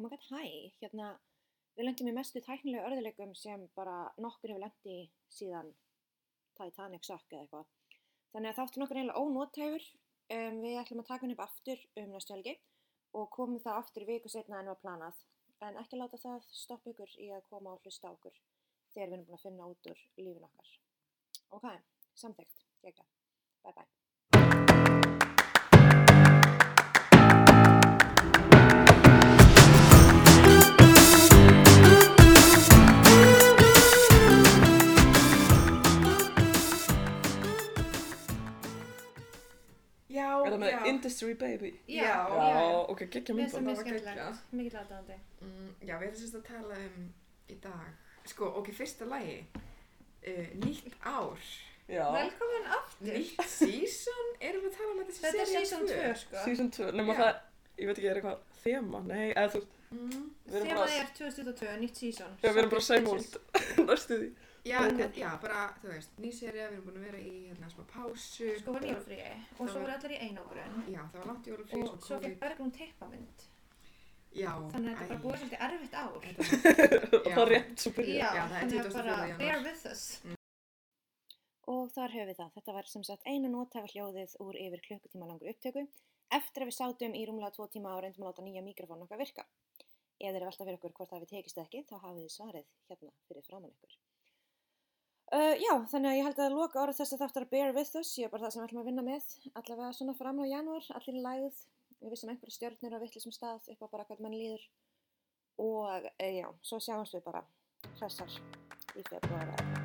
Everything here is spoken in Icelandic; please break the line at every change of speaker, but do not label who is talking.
oh my god, hæ, hérna, við lendum í mestu tæknilegu örðuleikum sem bara nokkur hefur lendi síðan Titanic sökk eða eitthvað. Þannig að þáttum nokkur eiginlega ónóttæfur, um, við ætlum að taka hann upp aftur um næstu helgi og komum það aftur viku setna en var planað. En ekki láta það stoppa ykkur í að koma og hlusta okkur þegar við erum búin að finna út úr lífin okkar. Ok, samþygt, gegga. Bye bye.
Já,
Er það með
já.
Industry Baby?
Já,
Já,
já.
ok, geggja
Mér finnst það mjög skemmtilegt, mikið aðdáðandi.
Mm, já, við ætlum sérst að tala um í dag. Sko, ok, fyrsta lagi. Uh, nýtt ár.
Já,
Velkomin aftur.
Nýtt season. Erum við að tala um þetta sem
Þetta er season 2
tvö?
sko.
season 2, nema
Já.
það, ég veit ekki, er eitthvað þema? Nei, eða þú
Mm.
Þema er 2022, nýtt season.
já, við erum bara same old, næstu því.
Já, en- já, bara, þú veist, ný seria, við erum búin að vera í hérna smá pásu.
Sko var jólfríi og svo
var-
voru allir í einogrun
Já, það var langt jólufrí,
og svo fekk Bergrún teipamynd.
Já,
Þannig að þetta er bara búið svolítið erfitt ár.
Og það er rétt svo byrja.
Já,
Já, það er
þannig að
24.
bara
janúar.
bear with us. Og þar höfum við það. Þetta var sem sagt eina nótæfa hljóðið úr yfir klukkutíma langur upptöku eftir að við sátum í rúmlega tvo tíma og reyndum að láta nýja mikrofón okkar virka. Ef þeir eru velta fyrir okkur hvort það við tekist ekki, þá hafið þið svarið hérna fyrir framann ykkur. Uh, já, þannig að ég held að loka orð þess að þáttar bear with us, ég er bara það sem við ætlum að vinna með, allavega svona fram á janúar, allir í lægð, við vissum einhverja stjörnir á vittlisum stað upp á bara hvað mann líður. Og uh, já, svo sjáumst við bara hressar í februar eða